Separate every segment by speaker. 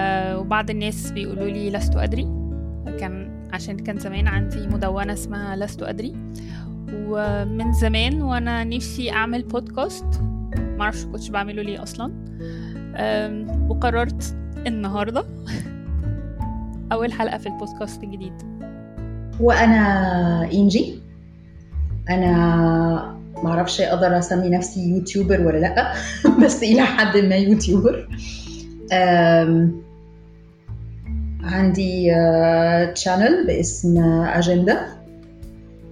Speaker 1: آه، وبعض الناس بيقولوا لي لست أدري. كان عشان كان زمان عندي مدونة اسمها لست أدري. ومن زمان وأنا نفسي أعمل بودكاست معرفش كنتش بعمله ليه أصلا. وقررت النهاردة أول حلقة في البودكاست الجديد.
Speaker 2: وأنا إنجي. أنا معرفش أقدر أسمي نفسي يوتيوبر ولا لأ بس إلى حد ما يوتيوبر. عندي channel باسم اجندا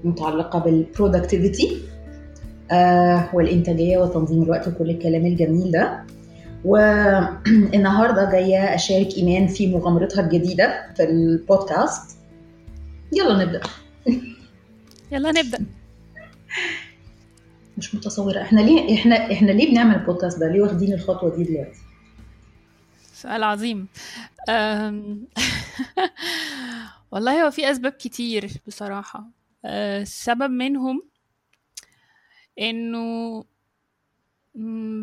Speaker 2: متعلقة بال productivity والإنتاجية وتنظيم الوقت وكل الكلام الجميل ده. والنهارده جاية أشارك إيمان في مغامرتها الجديدة في البودكاست. يلا نبدأ.
Speaker 1: يلا نبدأ.
Speaker 2: مش متصورة. إحنا ليه إحنا إحنا ليه بنعمل البودكاست ده؟ ليه واخدين الخطوة دي دلوقتي؟
Speaker 1: سؤال عظيم. والله هو في أسباب كتير بصراحة. أه، سبب منهم إنه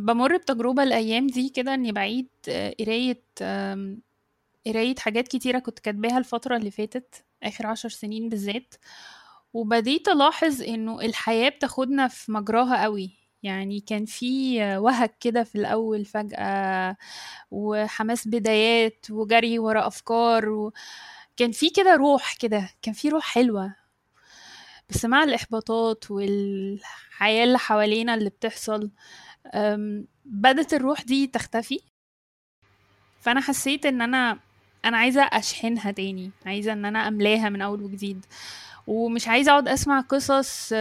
Speaker 1: بمر بتجربة الأيام دي كده إني بعيد آه، قراية قراية حاجات كتيرة كنت كاتباها الفترة اللي فاتت آخر عشر سنين بالذات. وبديت ألاحظ إنه الحياة بتاخدنا في مجراها قوي. يعني كان في وهج كده في الأول فجأة وحماس بدايات وجري ورا أفكار وكان في كده روح كده كان في روح حلوة. بس مع الإحباطات والحياة اللي حوالينا اللي بتحصل أم، بدت الروح دي تختفي. فأنا حسيت إن أنا أنا عايزة أشحنها تاني عايزة إن أنا أملاها من أول وجديد. ومش عايزة أقعد أسمع قصص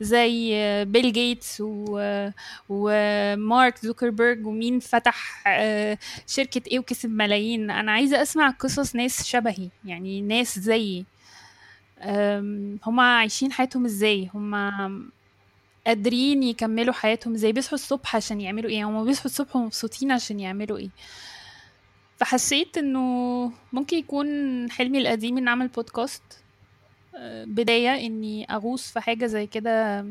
Speaker 1: زي بيل جيتس ومارك زوكربيرج ومين فتح آه، شركة إيه وكسب ملايين. أنا عايزة أسمع قصص ناس شبهي يعني ناس زيي. هما عايشين حياتهم إزاي؟ هما قادرين يكملوا حياتهم إزاي؟ بيصحوا الصبح عشان يعملوا إيه؟ هما بيصحوا الصبح ومبسوطين عشان يعملوا إيه؟ فحسيت إنه ممكن يكون حلمي القديم ان أعمل بودكاست بداية إني أغوص في حاجة زي كده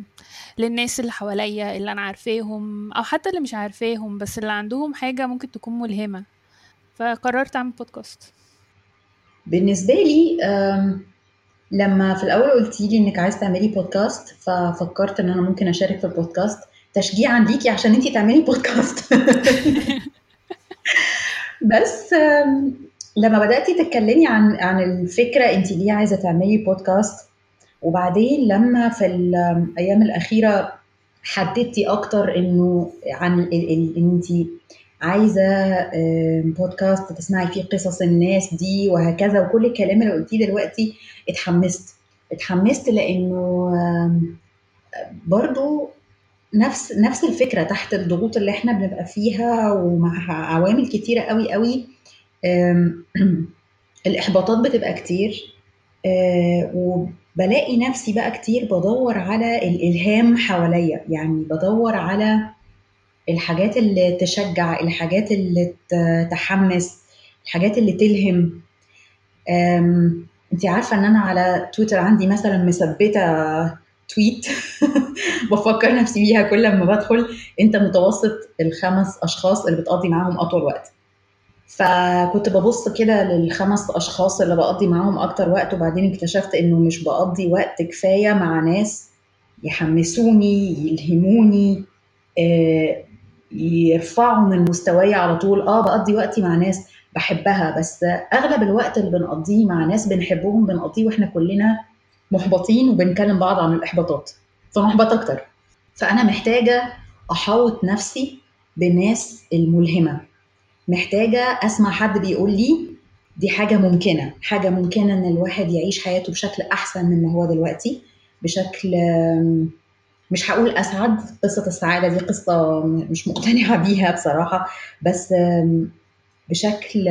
Speaker 1: للناس اللي حواليا اللي أنا عارفاهم أو حتى اللي مش عارفاهم بس اللي عندهم حاجة ممكن تكون ملهمة. فقررت أعمل بودكاست
Speaker 2: بالنسبة لي لما في الأول قلتي لي إنك عايز تعملي بودكاست ففكرت إن أنا ممكن أشارك في البودكاست تشجيعا ليكي عشان أنتي تعملي بودكاست بس لما بدأتي تتكلمي عن عن الفكرة انتي ليه عايزة تعملي بودكاست وبعدين لما في الأيام الأخيرة حددتي أكتر إنه عن انت عايزة بودكاست تسمعي فيه قصص الناس دي وهكذا وكل الكلام اللي قلتيه دلوقتي اتحمست. اتحمست لإنه برضو نفس نفس الفكرة تحت الضغوط اللي إحنا بنبقى فيها ومع عوامل كتيرة قوي قوي آم، الإحباطات بتبقى كتير آه، وبلاقي نفسي بقى كتير بدور على الإلهام حواليا. يعني بدور على الحاجات اللي تشجع الحاجات اللي تحمس الحاجات اللي تلهم. انت عارفة إن أنا على تويتر عندي مثلا مثبتة تويت بفكر نفسي بيها كل ما بدخل. أنت متوسط الخمس أشخاص اللي بتقضي معاهم أطول وقت. فكنت ببص كده للخمس أشخاص اللي بقضي معاهم أكتر وقت وبعدين اكتشفت إنه مش بقضي وقت كفاية مع ناس يحمسوني يلهموني آه، يرفعوا من مستواي على طول. آه بقضي وقتي مع ناس بحبها بس أغلب الوقت اللي بنقضيه مع ناس بنحبهم بنقضيه وإحنا كلنا محبطين وبنكلم بعض عن الإحباطات. فمحبط أكتر. فأنا محتاجة احوط نفسي بالناس الملهمة. محتاجة أسمع حد بيقول لي دي حاجة ممكنة حاجة ممكنة إن الواحد يعيش حياته بشكل أحسن مما هو دلوقتي بشكل مش هقول أسعد قصة السعادة دي قصة م- مش مقتنعة بيها بصراحة بس بشكل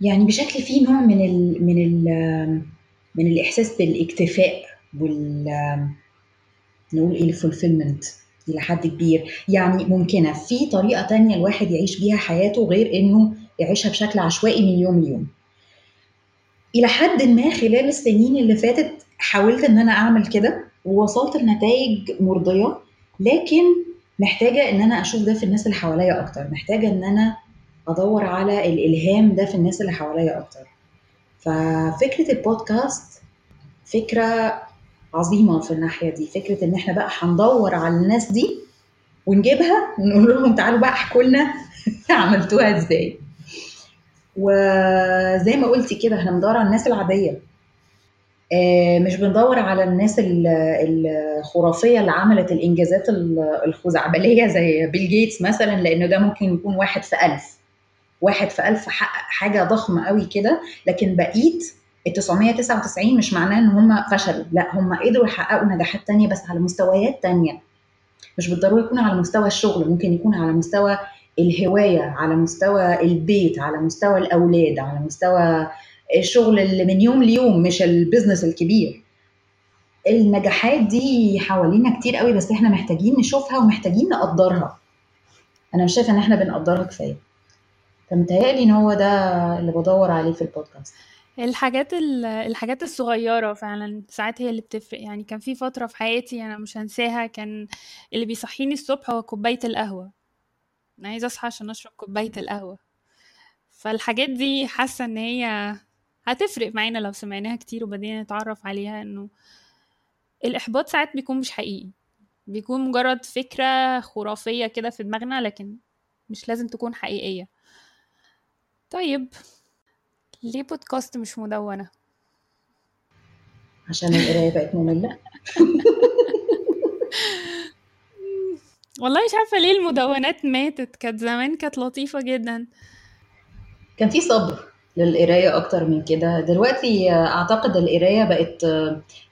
Speaker 2: يعني بشكل فيه نوع من ال من ال من الإحساس بالإكتفاء وال نقول إيه الفولفيلمنت إلى حد كبير. يعني ممكنة في طريقة تانية الواحد يعيش بيها حياته غير إنه يعيشها بشكل عشوائي من يوم ليوم إلى حد ما خلال السنين اللي فاتت حاولت إن أنا أعمل كده ووصلت لنتائج مرضية لكن محتاجة إن أنا أشوف ده في الناس اللي حواليا أكتر. محتاجة إن أنا أدور على الإلهام ده في الناس اللي حواليا أكتر. ففكرة البودكاست فكرة عظيمة في الناحية دي. فكرة إن إحنا بقى هندور على الناس دي ونجيبها ونقول لهم تعالوا بقى احكوا لنا عملتوها إزاي. وزي ما قلتي كده إحنا بندور على الناس العادية. آه، مش بندور على الناس الخرافية اللي عملت الإنجازات الخزعبلية زي بيل جيتس مثلا لأنه ده ممكن يكون واحد في ألف. واحد في ألف حقق حاجة ضخمة قوي كده لكن بقيت ال 999 مش معناه إن هم فشلوا. لا هم قدروا يحققوا نجاحات تانية بس على مستويات تانية. مش بالضرورة يكون على مستوى الشغل ممكن يكون على مستوى الهواية على مستوى البيت على مستوى الأولاد على مستوى الشغل اللي من يوم ليوم مش البيزنس الكبير. النجاحات دي حوالينا كتير قوي بس إحنا محتاجين نشوفها ومحتاجين نقدرها. أنا مش شايفة إن إحنا بنقدرها كفاية. فمتهيألي إن هو ده اللي بدور عليه في البودكاست.
Speaker 1: الحاجات الحاجات الصغيرة فعلا ساعات هي اللي بتفرق. يعني كان في فترة في حياتي أنا مش هنساها كان اللي بيصحيني الصبح هو كوباية القهوة. أنا عايزة أصحى عشان أشرب كوباية القهوة. فالحاجات دي حاسة إن هي هتفرق معانا لو سمعناها كتير وبدينا نتعرف عليها إنه الإحباط ساعات بيكون مش حقيقي. بيكون مجرد فكرة خرافية كده في دماغنا لكن مش لازم تكون حقيقية. طيب ليه بودكاست مش مدونة؟
Speaker 2: عشان القراية بقت مملة.
Speaker 1: والله مش عارفة ليه المدونات ماتت. كانت زمان كانت لطيفة جدا.
Speaker 2: كان في صبر للقراية أكتر من كده. دلوقتي أعتقد القراية بقت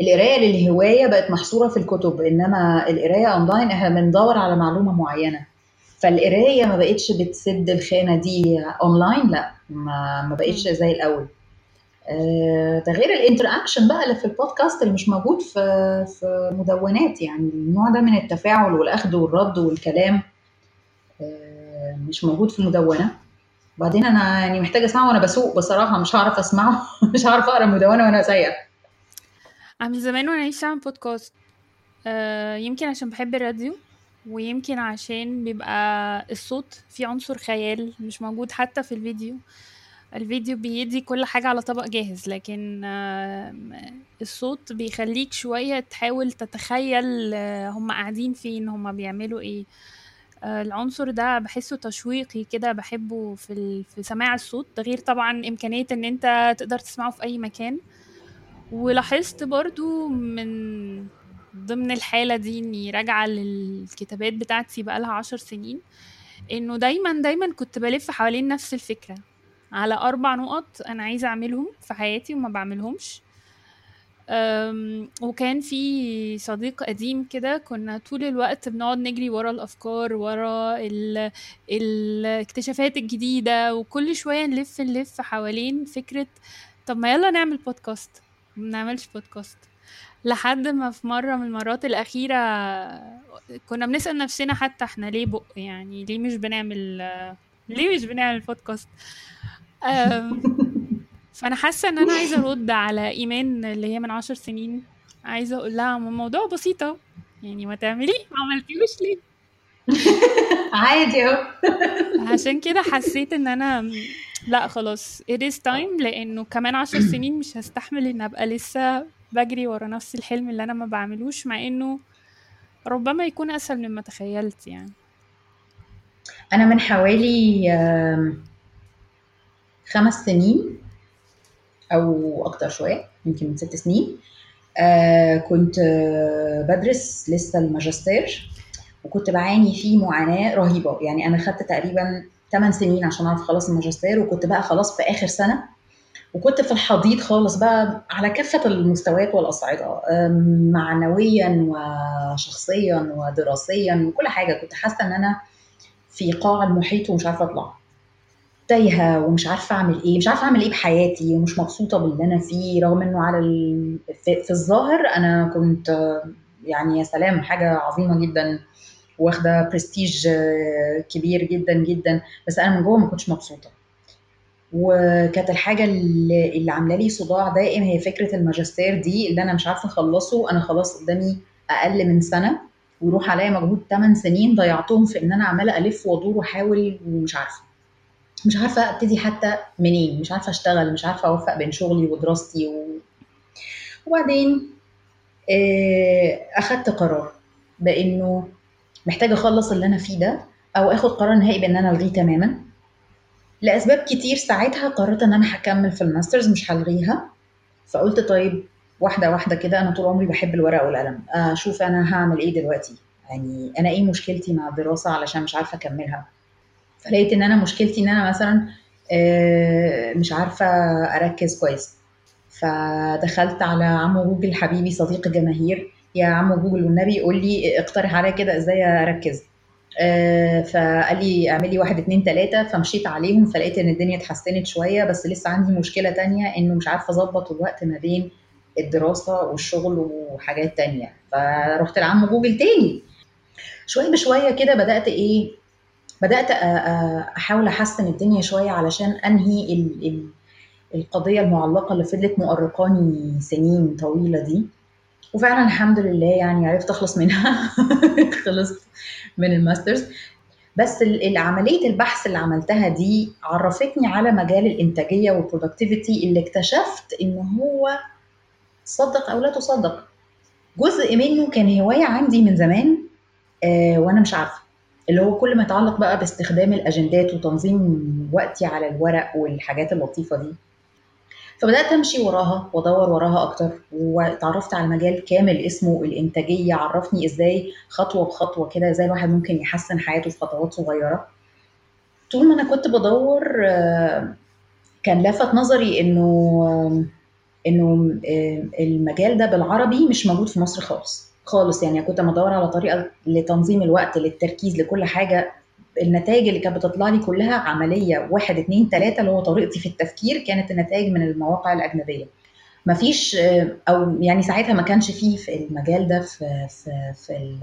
Speaker 2: القراية للهواية بقت محصورة في الكتب إنما القراية أونلاين إحنا بندور على معلومة معينة. فالقراية ما بقتش بتسد الخانة دي اونلاين لا ما, ما بقتش زي الأول. آه، ده غير ال interaction بقى اللي في البودكاست اللي مش موجود في في مدونات يعني النوع ده من التفاعل والأخذ والرد والكلام آه، مش موجود في المدونة. وبعدين أنا يعني محتاجة أسمعه وأنا بسوق بصراحة مش هعرف أسمعه مش هعرف أقرأ مدونه وأنا سايقة.
Speaker 1: من زمان وأنا نفسي اعمل بودكاست يمكن عشان بحب الراديو. ويمكن عشان بيبقى الصوت فيه عنصر خيال مش موجود حتى في الفيديو. الفيديو بيدي كل حاجة على طبق جاهز لكن الصوت بيخليك شوية تحاول تتخيل هم قاعدين فين هم بيعملوا إيه. العنصر ده بحسه تشويقي كده بحبه في, في سماع الصوت ده غير طبعا إمكانية إن أنت تقدر تسمعه في أي مكان. ولاحظت برضو من ضمن الحالة دي إني راجعة للكتابات بتاعتي بقالها عشر سنين إنه دايما دايما كنت بلف حوالين نفس الفكرة. على أربع نقط أنا عايزة أعملهم في حياتي وما بعملهمش. وكان في صديق قديم كده كنا طول الوقت بنقعد نجري ورا الأفكار ورا الاكتشافات الجديدة وكل شوية نلف نلف حوالين فكرة طب ما يلا نعمل بودكاست ما نعملش بودكاست لحد ما في مرة من المرات الأخيرة كنا بنسأل نفسنا حتى إحنا ليه بق يعني ليه مش بنعمل ليه مش بنعمل بودكاست فأنا حاسة إن أنا عايزة أرد على إيمان اللي هي من عشر سنين. عايزة أقول لها الموضوع بسيطة يعني ما تعملي ما عملتيهوش ليه؟
Speaker 2: عادي أهو.
Speaker 1: عشان كده حسيت إن أنا لأ خلاص it is time لأنه كمان عشر سنين مش هستحمل إن أبقى لسه بجري ورا نفس الحلم اللي أنا ما بعملوش مع إنه ربما يكون أسهل مما تخيلت يعني.
Speaker 2: أنا من حوالي خمس سنين أو أكتر شوية يمكن من ست سنين آه، كنت بدرس لسه الماجستير وكنت بعاني فيه معاناة رهيبة. يعني أنا خدت تقريبا 8 سنين عشان أعرف أخلص الماجستير وكنت بقى خلاص في آخر سنة وكنت في الحضيض خالص بقى على كافة المستويات والأصعدة معنويا وشخصيا ودراسيا وكل حاجة. كنت حاسة إن أنا في قاع المحيط ومش عارفة أطلع. تايهة ومش عارفة أعمل إيه مش عارفة أعمل إيه بحياتي ومش مبسوطة باللي أنا فيه. رغم إنه على ال... في, في الظاهر أنا كنت يعني يا سلام حاجة عظيمة جدا واخدة برستيج كبير جدا جدا. بس أنا من جوه ما كنتش مبسوطة. وكانت الحاجة اللي, اللي عاملة لي صداع دائم هي فكرة الماجستير دي اللي أنا مش عارفة أخلصه. أنا خلاص قدامي أقل من سنة ويروح عليا مجهود 8 سنين ضيعتهم في إن أنا عمالة ألف وأدور وأحاول ومش عارفة. مش عارفة أبتدي حتى منين مش عارفة أشتغل مش عارفة أوفق بين شغلي ودراستي و... وبعدين آه، أخدت قرار بإنه محتاجة أخلص اللي أنا فيه ده أو آخد قرار نهائي بإن أنا ألغيه تماما. لأسباب كتير ساعتها قررت إن أنا هكمل في الماسترز مش هلغيها. فقلت طيب واحدة واحدة كده أنا طول عمري بحب الورق والقلم. أشوف أنا هعمل إيه دلوقتي؟ يعني أنا إيه مشكلتي مع الدراسة علشان مش عارفة أكملها؟ فلقيت إن أنا مشكلتي إن أنا مثلا آه، مش عارفة أركز كويس. فدخلت على عمو جوجل حبيبي صديق الجماهير يا عمو جوجل والنبي قول لي اقترح عليا كده إزاي أركز. آه، فقال لي اعملي واحد اتنين تلاتة فمشيت عليهم فلقيت إن الدنيا اتحسنت شوية بس لسه عندي مشكلة تانية إنه مش عارفة أظبط الوقت ما بين الدراسة والشغل وحاجات تانية. فرحت لعم جوجل تاني. شوية بشوية كده بدأت إيه بدأت أحاول أحسن الدنيا شوية علشان أنهي ال ال القضية المعلقة اللي فضلت مؤرقاني سنين طويلة دي. وفعلا الحمد لله يعني عرفت أخلص منها. خلصت. من ال masters. بس عملية البحث اللي عملتها دي عرفتني على مجال الإنتاجية وال productivity اللي اكتشفت إن هو صدق أو لا تصدق. جزء منه كان هواية عندي من زمان آه وأنا مش عارفة. اللي هو كل ما يتعلق بقى باستخدام الأجندات وتنظيم وقتي على الورق والحاجات اللطيفة دي. فبدأت أمشي وراها وأدور وراها أكتر واتعرفت على مجال كامل اسمه الإنتاجية عرفني إزاي خطوة بخطوة كده إزاي الواحد ممكن يحسن حياته في خطوات صغيرة. طول ما أنا كنت بدور آه، كان لافت نظري إنه إنه المجال ده بالعربي مش موجود في مصر خالص خالص يعني كنت بدور على طريقة لتنظيم الوقت للتركيز لكل حاجة النتائج اللي كانت بتطلع لي كلها عملية واحد اتنين تلاتة اللي هو طريقتي في التفكير كانت النتائج من المواقع الأجنبية. مفيش أو يعني ساعتها ما كانش فيه في المجال ده في في في,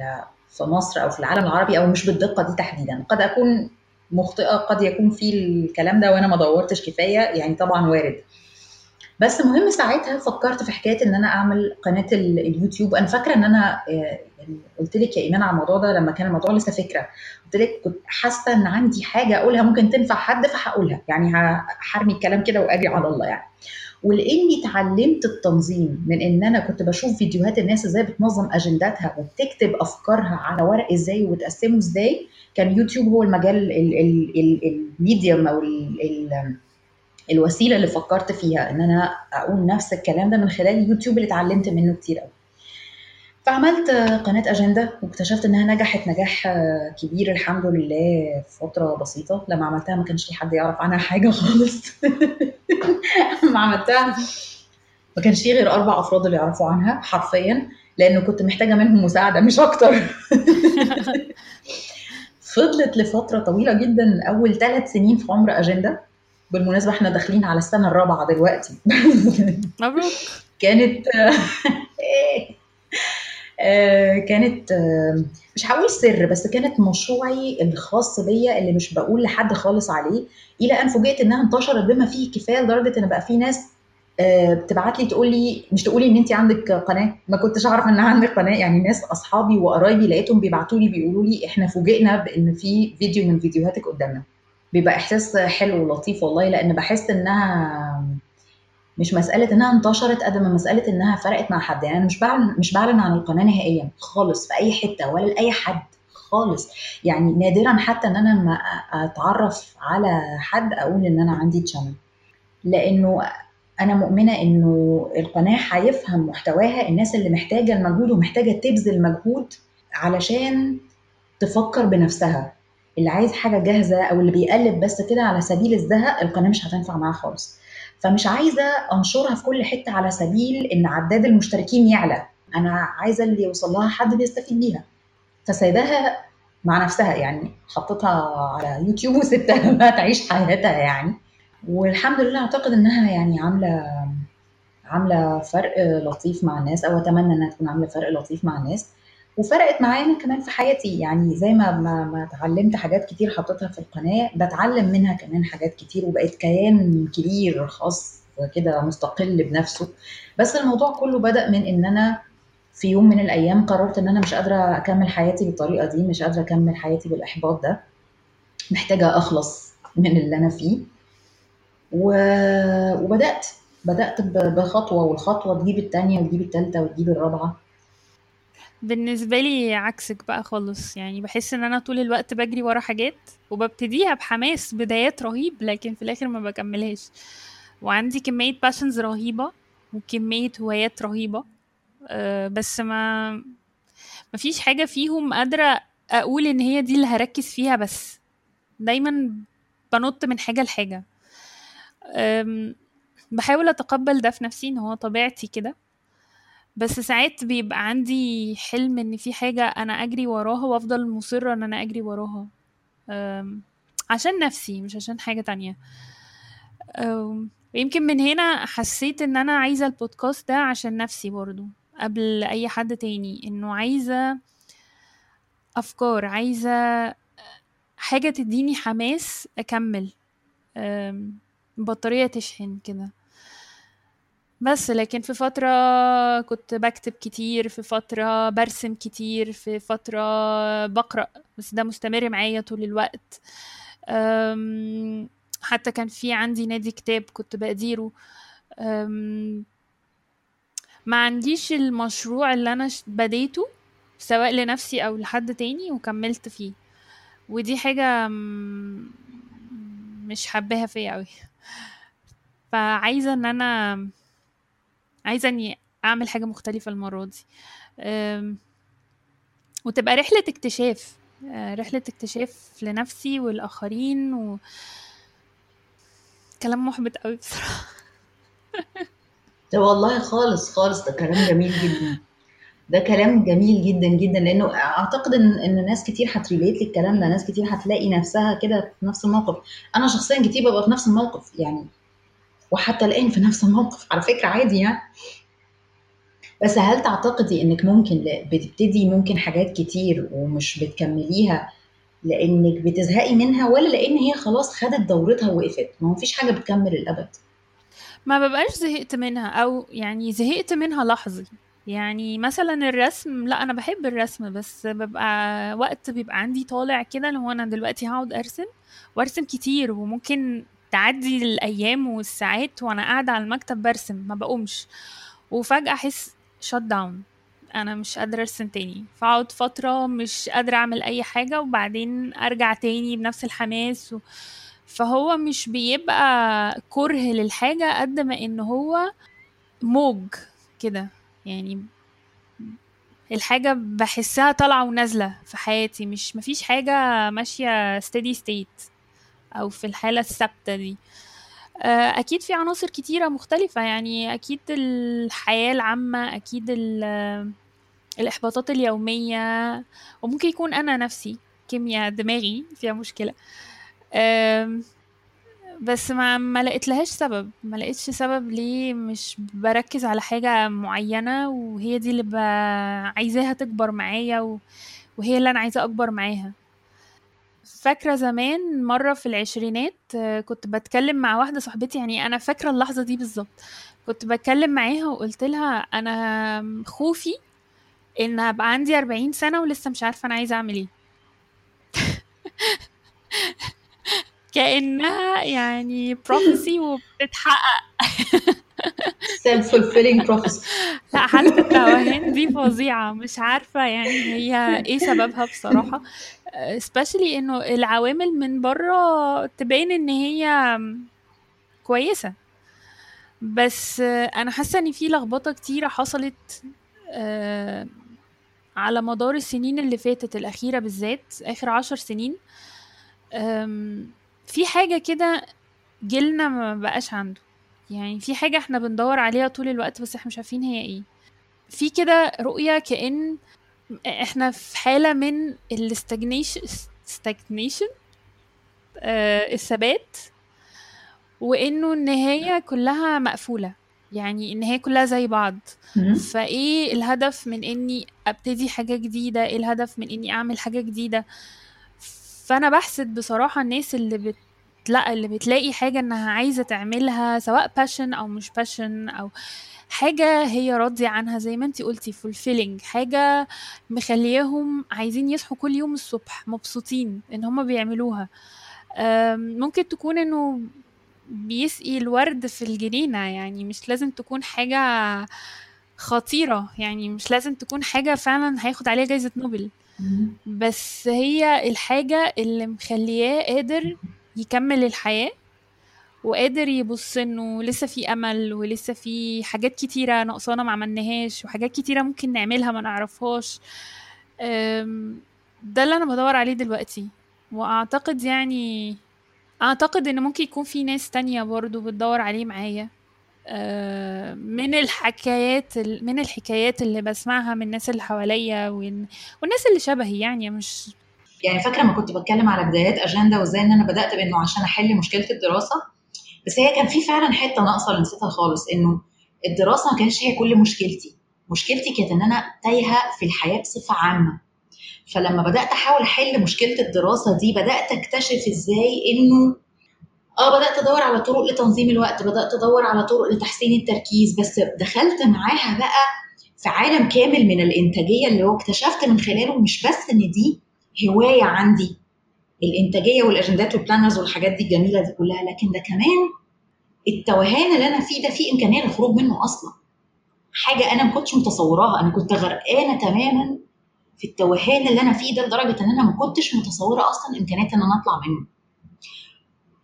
Speaker 2: في مصر أو في العالم العربي أو مش بالدقة دي تحديدا. قد أكون مخطئة قد يكون في الكلام ده وأنا ما دورتش كفاية يعني طبعا وارد. بس مهم ساعتها فكرت في حكاية إن أنا أعمل قناة اليوتيوب. أنا فاكرة إن أنا آه، قلت لك يا إيمان على الموضوع ده لما كان الموضوع لسه فكرة. قلت لك كنت حاسة إن عندي حاجة أقولها ممكن تنفع حد فهقولها. يعني هرمي الكلام كده واجي على الله يعني. ولإني اتعلمت التنظيم من إن أنا كنت بشوف فيديوهات الناس إزاي بتنظم أجنداتها وبتكتب أفكارها على ورق إزاي وتقسمه إزاي. كان يوتيوب هو المجال الميديوم أو ال ال الوسيلة اللي فكرت فيها إن أنا أقول نفس الكلام ده من خلال يوتيوب اللي اتعلمت منه كتير قوي فعملت قناة أجندة واكتشفت إنها نجحت نجاح كبير الحمد لله في فترة بسيطة. لما عملتها ما كانش في حد يعرف عنها حاجة خالص. لما عملتها ما كانش في غير أربع أفراد اللي يعرفوا عنها حرفيا لأنه كنت محتاجة منهم مساعدة مش أكتر. فضلت لفترة طويلة جدا أول ثلاث سنين في عمر أجندة. بالمناسبة إحنا داخلين على السنة الرابعة دلوقتي.
Speaker 1: مبروك.
Speaker 2: كانت آه، كانت آه، مش هقول سر بس كانت مشروعي الخاص بيا اللي مش بقول لحد خالص عليه. إلى أن فوجئت إنها انتشرت بما فيه الكفايه لدرجة إن بقى في ناس آه، بتبعت لي تقول لي مش تقولي إن انت عندك قناة. ما كنتش أعرف ان عندك قناة. يعني ناس أصحابي وقرايبي لقيتهم بيبعتوا لي بيقولوا لي إحنا فوجئنا بإن في فيديو من فيديوهاتك قدامنا. بيبقى إحساس حلو ولطيف والله لأن بحس إنها مش مسألة إنها انتشرت قد ما مسألة إنها فرقت مع حد. يعني مش بعلن مش بعلن عن القناة نهائيا خالص في أي حتة ولا لأي حد خالص. يعني نادرا حتى إن أنا لما أتعرف على حد أقول إن أنا عندي تشانل لأنه أنا مؤمنة إنه القناة هيفهم محتواها الناس اللي محتاجة المجهود ومحتاجة تبذل مجهود علشان تفكر بنفسها. اللي عايز حاجة جاهزة أو اللي بيقلب بس كده على سبيل الزهق القناة مش هتنفع معاه خالص. فمش عايزة أنشرها في كل حتة على سبيل إن عداد المشتركين يعلى. أنا عايزة اللي يوصل لها حد بيستفيد بيها. فسايباها مع نفسها يعني حطيتها على يوتيوب وسبتها بقى تعيش حياتها يعني. والحمد لله أعتقد إنها يعني عاملة عاملة فرق لطيف مع الناس أو أتمنى إنها تكون عاملة فرق لطيف مع الناس. وفرقت معايا كمان في حياتي. يعني زي ما ما, ما اتعلمت حاجات كتير حطيتها في القناة بتعلم منها كمان حاجات كتير وبقيت كيان كبير خاص كده مستقل بنفسه. بس الموضوع كله بدأ من إن أنا في يوم من الأيام قررت إن أنا مش قادرة أكمل حياتي بالطريقة دي مش قادرة أكمل حياتي بالإحباط ده. محتاجة أخلص من اللي أنا فيه. وبدأت بدأت بخطوة والخطوة تجيب الثانية وتجيب الثالثه وتجيب الرابعة.
Speaker 1: بالنسبة لي عكسك بقى خالص. يعني بحس إن أنا طول الوقت بجري ورا حاجات وببتديها بحماس بدايات رهيب لكن في الآخر ما بكملهاش. وعندي كمية باشنز رهيبة وكمية هوايات رهيبة. أه بس ما ما فيش حاجة فيهم قادرة أقول إن هي دي اللي هركز فيها بس دايما بنط من حاجة لحاجة. بحاول أتقبل ده في نفسي إن هو طبيعتي كده. بس ساعات بيبقى عندي حلم إن في حاجة أنا أجري وراها وأفضل مصرة إن أنا أجري وراها. عشان نفسي مش عشان حاجة تانية. يمكن من هنا حسيت إن أنا عايزة البودكاست ده عشان نفسي برضو قبل أي حد تاني. إنه عايزة أفكار عايزة حاجة تديني حماس أكمل. بطارية تشحن كده. بس لكن في فترة كنت بكتب كتير في فترة برسم كتير في فترة بقرأ بس ده مستمر معايا طول الوقت. حتى كان في عندي نادي كتاب كنت بأديره ما عنديش المشروع اللي أنا بديته سواء لنفسي أو لحد تاني وكملت فيه. ودي حاجة مش حباها فيا قوي فعايزة إن أنا عايزة اني أعمل حاجة مختلفة المرة دي. وتبقى رحلة اكتشاف. آه، رحلة اكتشاف لنفسي والآخرين و كلام محبط قوي بصراحة.
Speaker 2: ده والله خالص خالص. ده كلام جميل جدا. ده كلام جميل جدا جدا لأنه أعتقد إن إن ناس كتير هتريليت للكلام ده. ناس كتير هتلاقي نفسها كده في نفس الموقف. أنا شخصيا كتير ببقى في نفس الموقف يعني وحتى الآن في نفس الموقف. على فكرة عادي يعني. بس هل تعتقدي إنك ممكن بتبتدي ممكن حاجات كتير ومش بتكمليها لإنك بتزهقي منها ولا لإن هي خلاص خدت دورتها ووقفت؟ ما هو مفيش حاجة بتكمل الابد
Speaker 1: ما ببقاش زهقت منها أو يعني زهقت منها لحظي. يعني مثلا الرسم لا أنا بحب الرسم بس ببقى وقت بيبقى عندي طالع كده اللي هو أنا دلوقتي هقعد أرسم وأرسم كتير وممكن تعدي الأيام والساعات وأنا قاعدة على المكتب برسم ما بقومش. وفجأة أحس شut داون أنا مش قادرة أرسم تاني. فأقعد فترة مش قادرة أعمل أي حاجة وبعدين أرجع تاني بنفس الحماس و... فهو مش بيبقى كره للحاجة قد ما إن هو موج كده. يعني الحاجة بحسها طالعة ونازلة في حياتي مش مفيش حاجة ماشية steady state. أو في الحالة الثابتة دي. آه، أكيد في عناصر كتيرة مختلفة يعني أكيد الحياة العامة أكيد الإحباطات اليومية وممكن يكون أنا نفسي كيمياء دماغي فيها مشكلة. بس ما ما لقيت لهاش سبب ما لقيتش سبب ليه مش بركز على حاجة معينة وهي دي اللي عايزاها تكبر معايا و... وهي اللي أنا عايزة أكبر معاها. فاكرة زمان مرة في العشرينات كنت بتكلم مع واحدة صاحبتي يعني أنا فاكرة اللحظة دي بالظبط. كنت بتكلم معاها وقلت لها أنا خوفي إن أبقى عندي أربعين سنة ولسه مش عارفة أنا عايزة أعمل إيه. كأنها يعني بروفيسي وبتتحقق.
Speaker 2: self fulfilling prophecy.
Speaker 1: لا حالة التوهان دي فظيعة. مش عارفة يعني هي إيه سببها بصراحة. especially إنه العوامل من بره تبين إن هي كويسة. بس أنا حاسة إن في لخبطة كتيرة حصلت آه، على مدار السنين اللي فاتت الأخيرة بالذات آخر عشر سنين. في حاجة كده جيلنا ما بقاش عنده. يعني في حاجة إحنا بندور عليها طول الوقت بس إحنا مش عارفين هي إيه. في كده رؤية كأن إحنا في حالة من الاستجنيشن آه الثبات وإنه النهاية كلها مقفولة. يعني النهاية كلها زي بعض. فإيه الهدف من إني أبتدي حاجة جديدة؟ إيه الهدف من إني أعمل حاجة جديدة؟ فأنا بحسد بصراحة الناس اللي بت لا اللي بتلاقي حاجة إنها عايزة تعملها سواء passion أو مش passion أو حاجة هي راضية عنها زي ما انتي قلتي fulfilling حاجة مخلياهم عايزين يصحوا كل يوم الصبح مبسوطين إن هما بيعملوها. ممكن تكون إنه بيسقي الورد في الجنينة، يعني مش لازم تكون حاجة خطيرة، يعني مش لازم تكون حاجة فعلًا هياخد عليها جايزة نوبل، بس هي الحاجة اللي مخلّياه قادر يكمّل الحياة، وقادر يبُص إنه لسه في أمل، ولسه في حاجات كتيرة ناقصانا ما عملناهاش، وحاجات كتيرة ممكن نعملها ما نعرفهاش، ده اللي أنا بادوّر عليه دلوقتي، وأعتقد يعني أعتقد إن ممكن يكون في ناس تانية برضه بتدوّر عليه معايا، آآ، من الحكايات ال من الحكايات اللي باسمعها من الناس اللي حواليّا وال والناس اللي شبهي يعني مش
Speaker 2: يعني فاكرة أمّا كنت باتكلم على بدايات أجندة وإزاي إن أنا بدأت بإنه عشان أحل مشكلة الدراسة، بس هي كان في فعلًا حتة ناقصة نسيتها خالص، إنه الدراسة ما كانتش هي كل مشكلتي، مشكلتي كانت إن أنا تايهة في الحياة بصفة عامة، فلمّا بدأت أحاول أحل مشكلة الدراسة دي بدأت أكتشف إزاي إنه آه بدأت أدوّر على طرق لتنظيم الوقت، بدأت أدوّر على طرق لتحسين التركيز، بس دخلت معاها بقى في عالم كامل من الإنتاجية اللي هو اكتشفت من خلاله مش بس إن دي هواية عندي، الإنتاجية والأجندات والplanners والحاجات دي الجميلة دي كلها، لكن ده كمان التوهان اللي أنا فيه ده في إمكانية للخروج منه أصلًا، حاجة أنا ما كنتش متصوراها، أنا كنت غرقانة تمامًا في التوهان اللي أنا فيه ده لدرجة إن أنا ما كنتش متصورة أصلًا إمكانيات إن أنا أطلع منه.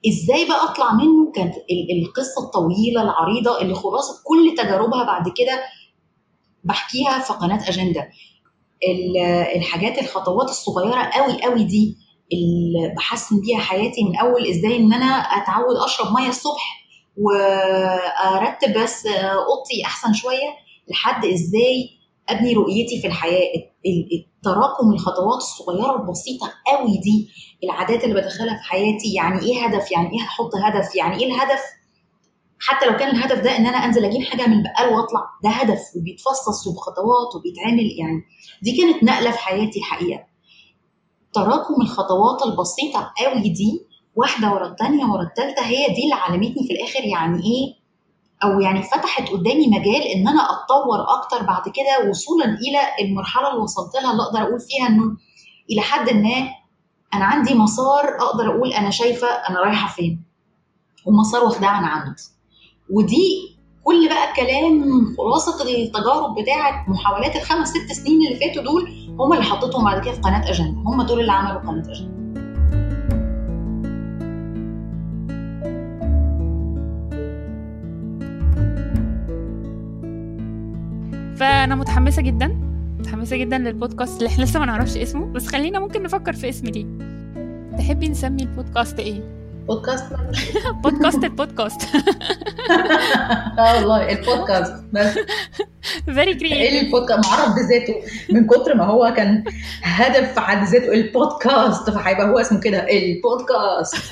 Speaker 2: إزاي بقى أطلع منه؟ كانت ال القصة الطويلة العريضة اللي خلاصة كل تجاربها بعد كده باحكيها في قناة أجندة. ال الحاجات الخطوات الصغيرة أوي، أوي دي اللي باحسّن بيها حياتي من أول إزاي إن أنا أتعوّد أشرب مَيّة الصبح، وأرتّب بس أوضتي أحسن شوية، لحد إزاي أبني رؤيتي في الحياة، ال التراكم الخطوات الصغيرة البسيطة أوي دي، العادات اللي بادخّلها في حياتي، يعني إيه هدف، يعني إيه هاحط هدف، يعني إيه الهدف حتى لو كان الهدف ده إن أنا أنزل أجيب حاجة من البقال وأطلع، ده هدف وبيتفصّص وبخطوات وبيتعمل يعني دي كانت نقلة في حياتي الحقيقة. تراكم الخطوات البسيطة أوي دي واحدة ورا التانية ورا التالتة هي دي اللي علّمتني في الآخر يعني إيه أو يعني فتحت قدّامي مجال إن أنا أتطوّر أكتر بعد كده وصولًا إلى المرحلة اللي وصلت لها اللي أقدر أقول فيها إنه إلى حدٍ ما أنا عندي مسار أقدر أقول أنا شايفة أنا رايحة فين، ومسار واخداه عن عمد. ودي كل بقى الكلام خلاصة التجارب بتاعة محاولات ال5، 6 سنين اللي فاتوا دول هم اللي حطيتهم بعد كده في قناة أجندة، هم دول اللي عملوا قناة أجندة.
Speaker 1: فأنا متحمسة جدًا، متحمسة جدًا للبودكاست اللي إحنا لسه ما نعرفش اسمه، بس خلّينا ممكن نفكّر في اسم ليه. تحبي نسمي البودكاست إيه؟
Speaker 2: بودكاست
Speaker 1: بودكاست البودكاست.
Speaker 2: آه والله البودكاست بس.
Speaker 1: very creative.
Speaker 2: إيه البودكاست معرّف بذاته من كتر ما هو كان هدف في حد ذاته البودكاست فهيبقى هو اسمه كده البودكاست.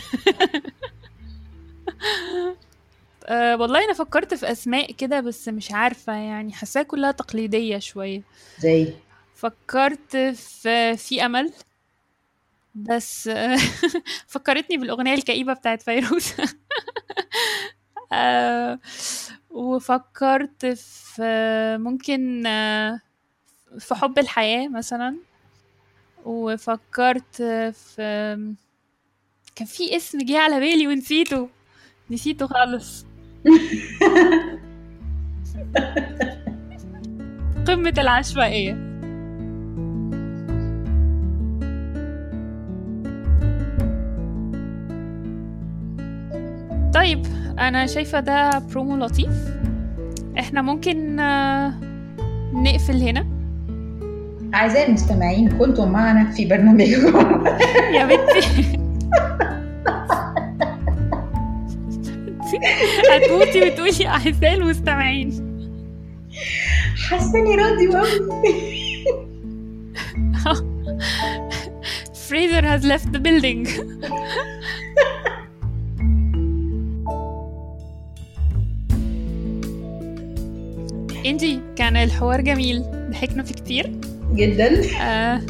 Speaker 1: آآ والله أنا فكّرت في أسماء كده بس مش عارفة يعني حاساها كلّها تقليدية شوية.
Speaker 2: زي؟
Speaker 1: فكّرت في في أمل. بس فكّرتني بالأغنية الكئيبة بتاعة فيروز. آآ وفكّرت في ممكن في حُب الحياة مثلًا. وفكّرت في كان في اسم جِه على بالي ونسيته، نسيته خالص. قمة العشوائية. طيب أنا شايفة ده promo لطيف. إحنا ممكن نقفل هنا.
Speaker 2: أعزائي المستمعين كنتم معنا في برنامجكم
Speaker 1: يا بنتي هتموتي وتقولي أعزائي المستمعين.
Speaker 2: حاسّاني راديو أوي.
Speaker 1: Fraser has left the building. إنجي كان الحوار جميل، ضحكنا فيه كتير.
Speaker 2: جدًا.
Speaker 1: آآ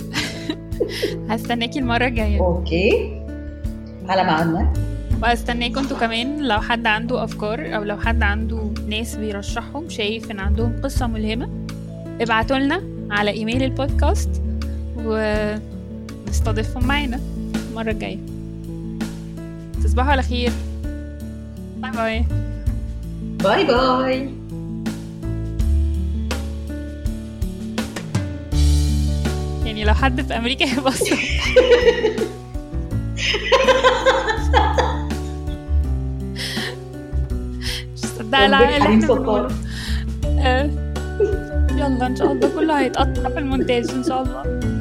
Speaker 1: هاستناكِ المرّة الجاية.
Speaker 2: أوكي. على ميعادنا.
Speaker 1: وهاستناكم أنتم كمان لو حد عنده أفكار أو لو حد عنده ناس بيرشحهم شايف إن عندهم قصة ملهمة، ابعتوا لنا على إيميل البودكاست ونستضيفهم معانا المرّة الجاية. تصبحوا على خير باي باي
Speaker 2: باي باي
Speaker 1: يعني لو حد في أمريكا هيبص مش مصدقه العقل اللي إحنا بنقوله. آه. يلا إن شاء الله كله هيتقطع في المونتاج إن شاء الله.